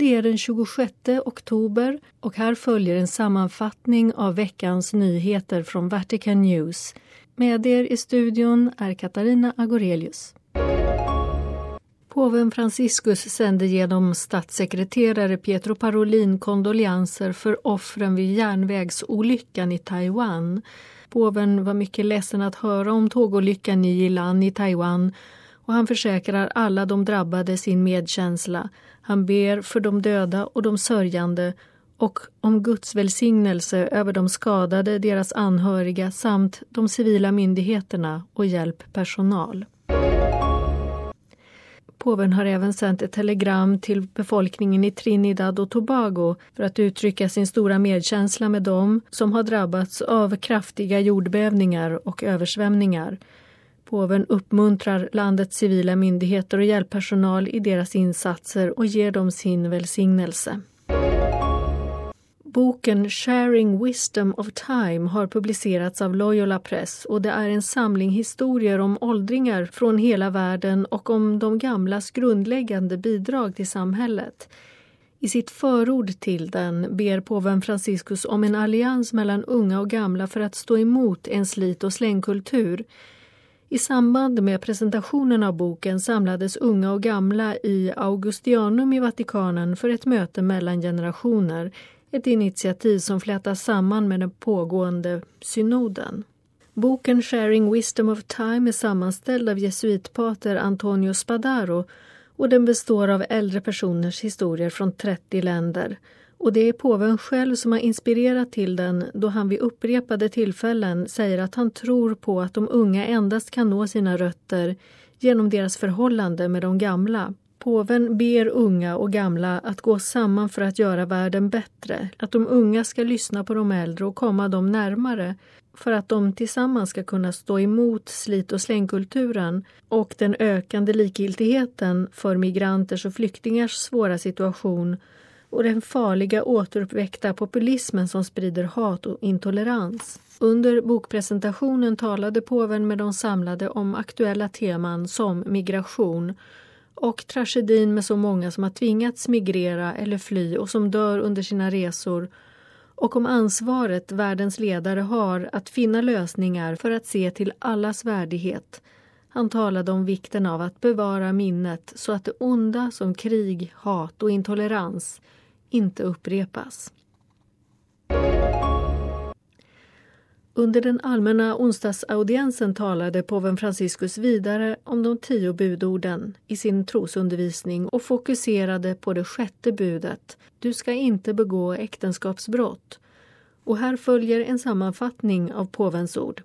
Det är den 26 oktober och här följer en sammanfattning av veckans nyheter från Vatican News. Med er i studion är Katarina Agorelius. Påven Franciscus sände genom statssekreterare Pietro Parolin kondolianser för offren vid järnvägsolyckan i Taiwan. Påven var mycket ledsen att höra om tågolyckan i Yilan i Taiwan och han försäkrar alla de drabbade sin medkänsla. Han ber för de döda och de sörjande och om Guds välsignelse över de skadade, deras anhöriga samt de civila myndigheterna och hjälppersonal. Påven har även sänt ett telegram till befolkningen i Trinidad och Tobago för att uttrycka sin stora medkänsla med dem som har drabbats av kraftiga jordbävningar och översvämningar. Påven uppmuntrar landets civila myndigheter och hjälppersonal i deras insatser och ger dem sin välsignelse. Boken Sharing Wisdom of Time har publicerats av Loyola Press och det är en samling historier om åldringar från hela världen och om de gamlas grundläggande bidrag till samhället. I sitt förord till den ber påven Franciscus om en allians mellan unga och gamla för att stå emot en slit och slängkultur. I samband med presentationen av boken samlades unga och gamla i Augustianum i Vatikanen för ett möte mellan generationer ett initiativ som flätas samman med den pågående synoden. Boken Sharing Wisdom of Time är sammanställd av jesuitpater Antonio Spadaro och den består av äldre personers historier från 30 länder. Och det är påven själv som har inspirerat till den då han vid upprepade tillfällen säger att han tror på att de unga endast kan nå sina rötter genom deras förhållande med de gamla. Påven ber unga och gamla att gå samman för att göra världen bättre, att de unga ska lyssna på de äldre och komma dem närmare för att de tillsammans ska kunna stå emot slit och slängkulturen och den ökande likgiltigheten för migranters och flyktingars svåra situation och den farliga återuppväckta populismen som sprider hat och intolerans. Under bokpresentationen talade påven med de samlade om aktuella teman som migration och tragedin med så många som har tvingats migrera eller fly och som dör under sina resor och om ansvaret världens ledare har att finna lösningar för att se till allas värdighet. Han talade om vikten av att bevara minnet så att det onda som krig, hat och intolerans inte upprepas. Under den allmänna onsdagsaudiensen talade påven Franciscus vidare om de tio budorden i sin trosundervisning och fokuserade på det sjätte budet, du ska inte begå äktenskapsbrott. Och här följer en sammanfattning av påvens ord.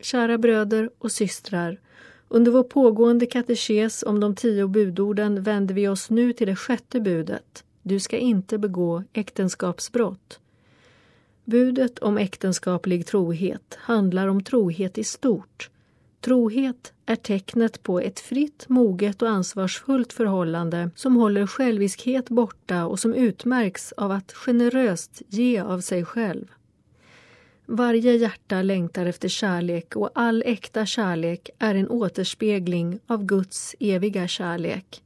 Kära bröder och systrar, under vår pågående katekes om de tio budorden vänder vi oss nu till det sjätte budet, du ska inte begå äktenskapsbrott. Budet om äktenskaplig trohet handlar om trohet i stort. Trohet är tecknet på ett fritt, moget och ansvarsfullt förhållande som håller själviskhet borta och som utmärks av att generöst ge av sig själv. Varje hjärta längtar efter kärlek och all äkta kärlek är en återspegling av Guds eviga kärlek.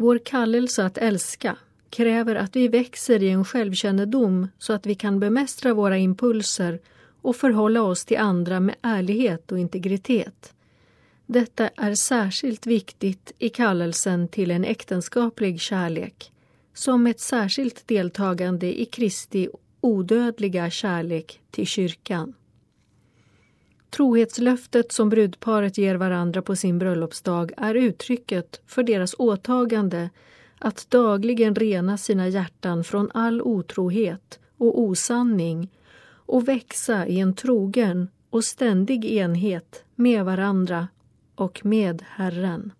Vår kallelse att älska kräver att vi växer i en självkännedom så att vi kan bemästra våra impulser och förhålla oss till andra med ärlighet och integritet. Detta är särskilt viktigt i kallelsen till en äktenskaplig kärlek som ett särskilt deltagande i Kristi odödliga kärlek till kyrkan. Trohetslöftet som brudparet ger varandra på sin bröllopsdag är uttrycket för deras åtagande att dagligen rena sina hjärtan från all otrohet och osanning och växa i en trogen och ständig enhet med varandra och med Herren.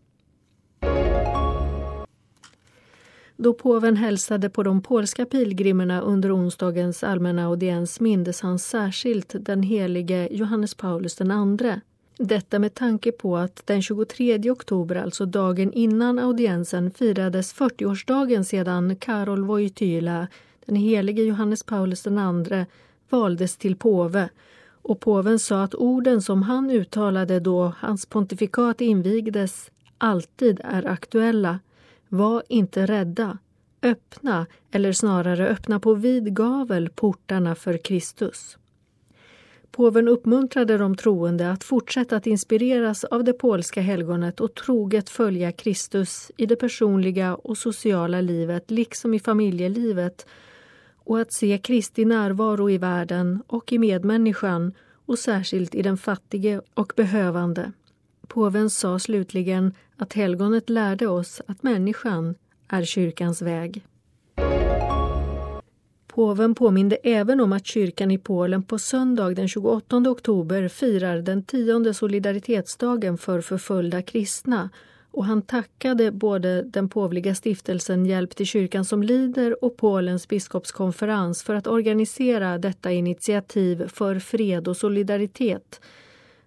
Då påven hälsade på de polska pilgrimerna under onsdagens allmänna audiens mindes han särskilt den helige Johannes Paulus II detta med tanke på att den 23 oktober, alltså dagen innan audiensen, firades 40-årsdagen sedan Karol Wojtyla, den helige Johannes Paulus II, valdes till påve och påven sa att orden som han uttalade då hans pontifikat invigdes alltid är aktuella. Var inte rädda. öppna, eller snarare öppna på vid gavel, portarna för Kristus. Påven uppmuntrade de troende att fortsätta att inspireras av det polska helgonet och troget följa Kristus i det personliga och sociala livet liksom i familjelivet och att se Kristi närvaro i världen och i medmänniskan och särskilt i den fattige och behövande. Påven sa slutligen att helgonet lärde oss att människan är kyrkans väg. Påven påminde även om att kyrkan i Polen på söndag den 28 oktober firar den tionde solidaritetsdagen för förföljda kristna och han tackade både den påvliga stiftelsen Hjälp till kyrkan som lider och Polens biskopskonferens för att organisera detta initiativ för fred och solidaritet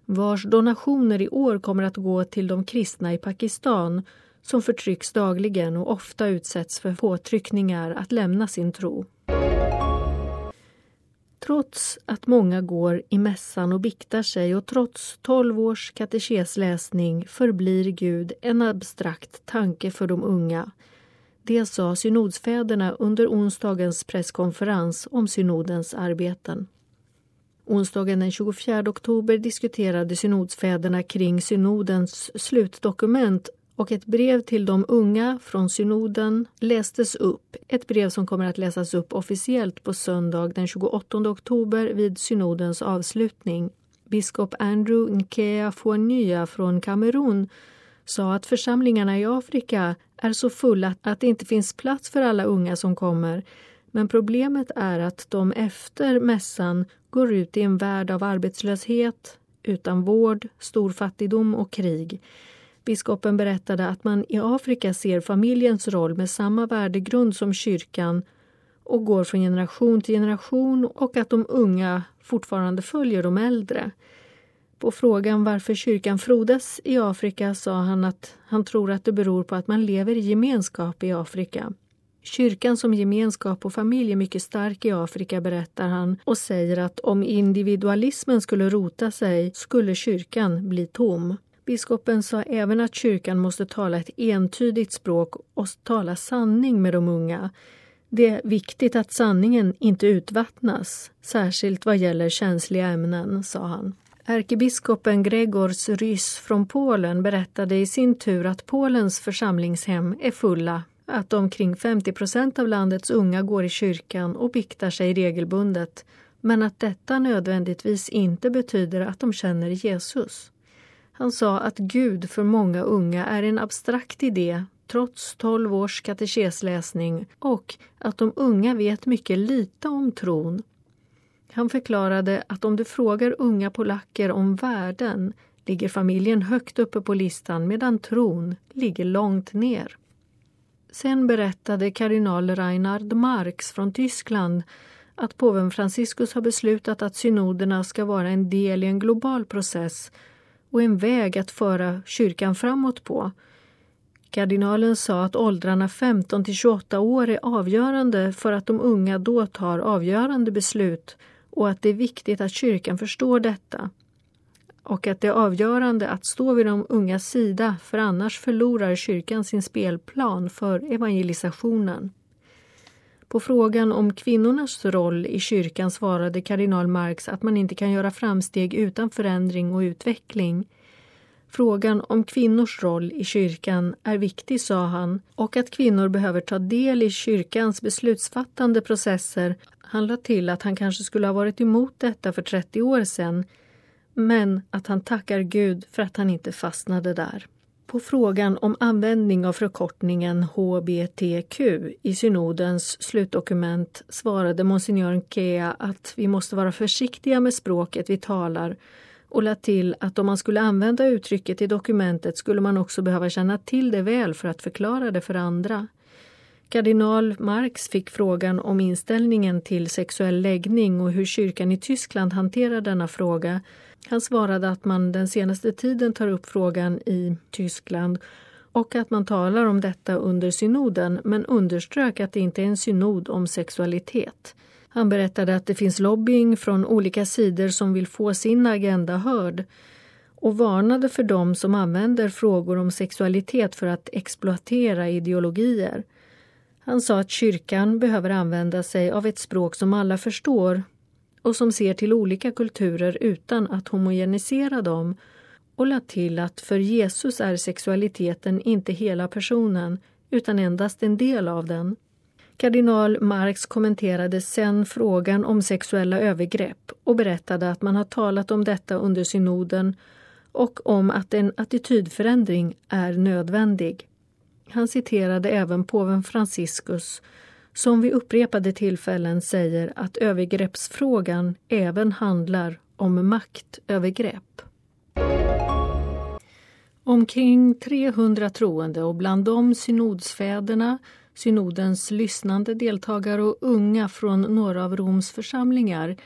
vars donationer i år kommer att gå till de kristna i Pakistan som förtrycks dagligen och ofta utsätts för påtryckningar att lämna sin tro. Trots att många går i mässan och biktar sig och trots tolv års katekesläsning förblir Gud en abstrakt tanke för de unga. Det sa synodsfäderna under onsdagens presskonferens om synodens arbeten. Onsdagen den 24 oktober diskuterade synodsfäderna kring synodens slutdokument och ett brev till de unga från synoden lästes upp. Ett brev som kommer att läsas upp officiellt på söndag den 28 oktober vid synodens avslutning. Biskop Andrew Nkea Fuanya från Kamerun sa att församlingarna i Afrika är så fulla att det inte finns plats för alla unga som kommer. Men problemet är att de efter mässan går ut i en värld av arbetslöshet, utan vård, stor fattigdom och krig. Biskopen berättade att man i Afrika ser familjens roll med samma värdegrund som kyrkan och går från generation till generation och att de unga fortfarande följer de äldre. På frågan varför kyrkan frodas i Afrika sa han att han tror att det beror på att man lever i gemenskap i Afrika. Kyrkan som gemenskap och familj är mycket stark i Afrika, berättar han och säger att om individualismen skulle rota sig skulle kyrkan bli tom. Biskopen sa även att kyrkan måste tala ett entydigt språk och tala sanning med de unga. Det är viktigt att sanningen inte utvattnas, särskilt vad gäller känsliga ämnen, sa han. Ärkebiskopen Gregors Rys från Polen berättade i sin tur att Polens församlingshem är fulla att omkring 50 procent av landets unga går i kyrkan och biktar sig regelbundet men att detta nödvändigtvis inte betyder att de känner Jesus. Han sa att Gud för många unga är en abstrakt idé trots 12 års katekesläsning och att de unga vet mycket lite om tron. Han förklarade att om du frågar unga polacker om värden ligger familjen högt uppe på listan medan tron ligger långt ner. Sen berättade kardinal Reinhard Marx från Tyskland att påven Franciscus har beslutat att synoderna ska vara en del i en global process och en väg att föra kyrkan framåt på. Kardinalen sa att åldrarna 15 till 28 år är avgörande för att de unga då tar avgörande beslut och att det är viktigt att kyrkan förstår detta och att det är avgörande att stå vid de ungas sida för annars förlorar kyrkan sin spelplan för evangelisationen. På frågan om kvinnornas roll i kyrkan svarade kardinal Marx att man inte kan göra framsteg utan förändring och utveckling. Frågan om kvinnors roll i kyrkan är viktig, sa han, och att kvinnor behöver ta del i kyrkans beslutsfattande processer han lade till att han kanske skulle ha varit emot detta för 30 år sedan men att han tackar Gud för att han inte fastnade där. På frågan om användning av förkortningen HBTQ i synodens slutdokument svarade monsignor Kea att vi måste vara försiktiga med språket vi talar och lade till att om man skulle använda uttrycket i dokumentet skulle man också behöva känna till det väl för att förklara det för andra. Kardinal Marx fick frågan om inställningen till sexuell läggning och hur kyrkan i Tyskland hanterar denna fråga han svarade att man den senaste tiden tar upp frågan i Tyskland och att man talar om detta under synoden men underströk att det inte är en synod om sexualitet. Han berättade att det finns lobbying från olika sidor som vill få sin agenda hörd och varnade för dem som använder frågor om sexualitet för att exploatera ideologier. Han sa att kyrkan behöver använda sig av ett språk som alla förstår och som ser till olika kulturer utan att homogenisera dem och lade till att för Jesus är sexualiteten inte hela personen utan endast en del av den. Kardinal Marx kommenterade sen frågan om sexuella övergrepp och berättade att man har talat om detta under synoden och om att en attitydförändring är nödvändig. Han citerade även påven Franciscus som vid upprepade tillfällen säger att övergreppsfrågan även handlar om maktövergrepp. Omkring 300 troende och bland dem synodsfäderna, synodens lyssnande deltagare och unga från några av Roms församlingar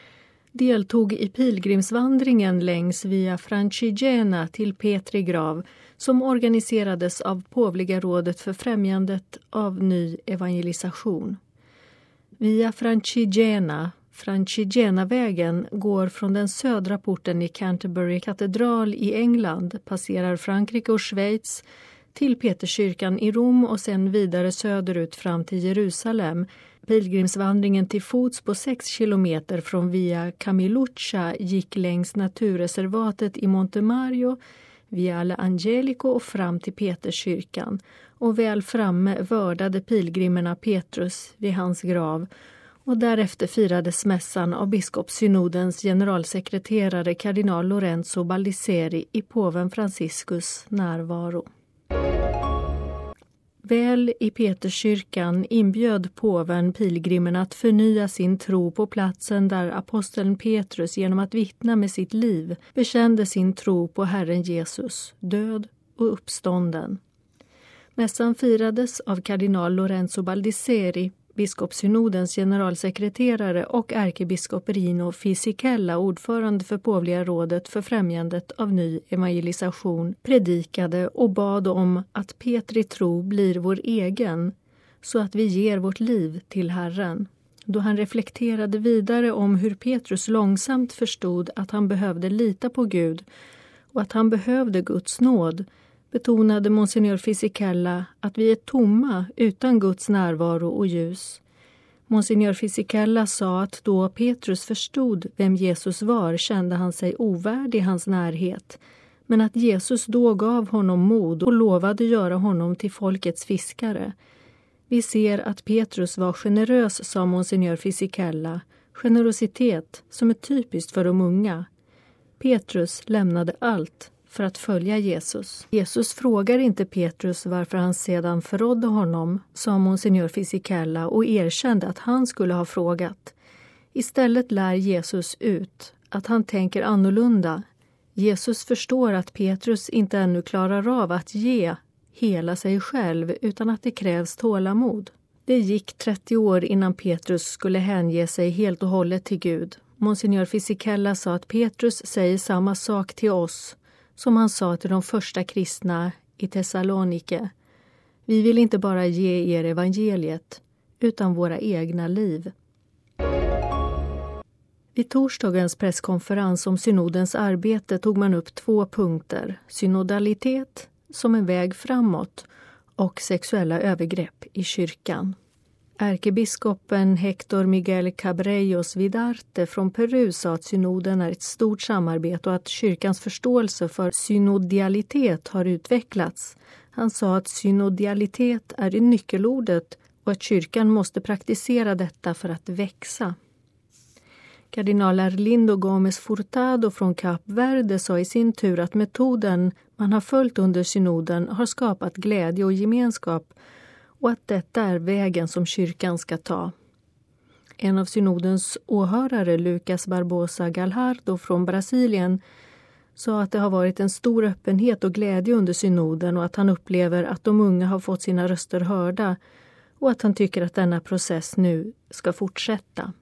deltog i pilgrimsvandringen längs Via Francigena till Petri grav som organiserades av Påvliga rådet för främjandet av ny evangelisation. Via Francigena, Francigenavägen, går från den södra porten i Canterbury katedral i England, passerar Frankrike och Schweiz till Peterskyrkan i Rom och sen vidare söderut fram till Jerusalem. Pilgrimsvandringen till fots på sex kilometer från Via Camiluccia gick längs naturreservatet i Montemario via Alla Angelico och fram till Peterskyrkan och väl framme vördade pilgrimerna Petrus vid hans grav och därefter firades mässan av biskopssynodens generalsekreterare kardinal Lorenzo Baldiseri i påven Franciscus närvaro. Väl i Peterskyrkan inbjöd påven pilgrimerna att förnya sin tro på platsen där aposteln Petrus genom att vittna med sitt liv bekände sin tro på Herren Jesus, död och uppstånden. Mässan firades av kardinal Lorenzo Baldisseri biskopssynodens generalsekreterare och ärkebiskop Rino Fisichella, ordförande för Påvliga rådet för främjandet av ny evangelisation, predikade och bad om att Petri tro blir vår egen så att vi ger vårt liv till Herren. Då han reflekterade vidare om hur Petrus långsamt förstod att han behövde lita på Gud och att han behövde Guds nåd betonade monsignor Fisichella att vi är tomma utan Guds närvaro och ljus. Monsignor Fisichella sa att då Petrus förstod vem Jesus var kände han sig ovärdig hans närhet men att Jesus då gav honom mod och lovade göra honom till folkets fiskare. Vi ser att Petrus var generös, sa monsignor Fisichella, generositet som är typiskt för de unga. Petrus lämnade allt för att följa Jesus. Jesus frågar inte Petrus varför han sedan förrådde honom, sa monsignor Fisichella och erkände att han skulle ha frågat. Istället lär Jesus ut att han tänker annorlunda. Jesus förstår att Petrus inte ännu klarar av att ge hela sig själv utan att det krävs tålamod. Det gick 30 år innan Petrus skulle hänge sig helt och hållet till Gud. Monsignor Fisichella sa att Petrus säger samma sak till oss som han sa till de första kristna i Thessalonike. Vi vill inte bara ge er evangeliet, utan våra egna liv. Vid torsdagens presskonferens om synodens arbete tog man upp två punkter. Synodalitet som en väg framåt och sexuella övergrepp i kyrkan. Ärkebiskopen Hector Miguel Cabrellos Vidarte från Peru sa att synoden är ett stort samarbete och att kyrkans förståelse för synodialitet har utvecklats. Han sa att synodialitet är nyckelordet och att kyrkan måste praktisera detta för att växa. Kardinal Arlindo Gomes Furtado från Kap Verde sa i sin tur att metoden man har följt under synoden har skapat glädje och gemenskap och att detta är vägen som kyrkan ska ta. En av synodens åhörare, Lucas Barbosa Galhardo från Brasilien, sa att det har varit en stor öppenhet och glädje under synoden och att han upplever att de unga har fått sina röster hörda och att han tycker att denna process nu ska fortsätta.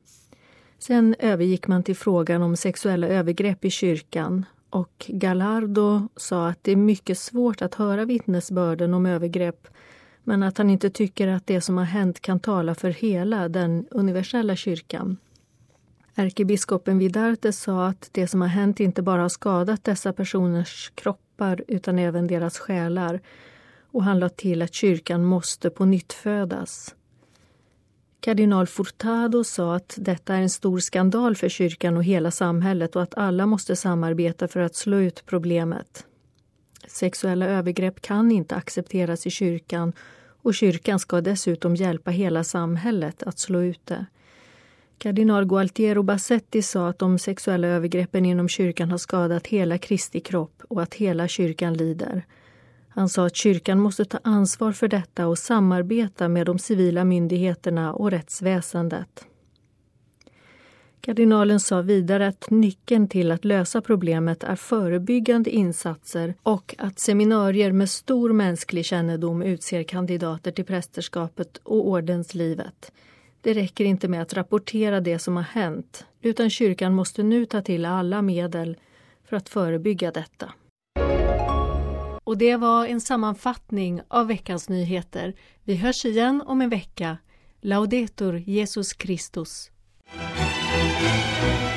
Sen övergick man till frågan om sexuella övergrepp i kyrkan och Gallardo sa att det är mycket svårt att höra vittnesbörden om övergrepp men att han inte tycker att det som har hänt kan tala för hela den universella kyrkan. Ärkebiskopen Vidarte sa att det som har hänt inte bara har skadat dessa personers kroppar utan även deras själar och han lade till att kyrkan måste på nytt födas. Kardinal Furtado sa att detta är en stor skandal för kyrkan och hela samhället och att alla måste samarbeta för att slå ut problemet. Sexuella övergrepp kan inte accepteras i kyrkan och kyrkan ska dessutom hjälpa hela samhället att slå ut det. Kardinal Gualtiero Bassetti sa att de sexuella övergreppen inom kyrkan har skadat hela Kristi kropp och att hela kyrkan lider. Han sa att kyrkan måste ta ansvar för detta och samarbeta med de civila myndigheterna och rättsväsendet. Kardinalen sa vidare att nyckeln till att lösa problemet är förebyggande insatser och att seminarier med stor mänsklig kännedom utser kandidater till prästerskapet och ordenslivet. Det räcker inte med att rapportera det som har hänt utan kyrkan måste nu ta till alla medel för att förebygga detta. Och det var en sammanfattning av veckans nyheter. Vi hörs igen om en vecka. Laudetur Jesus Christus. thank you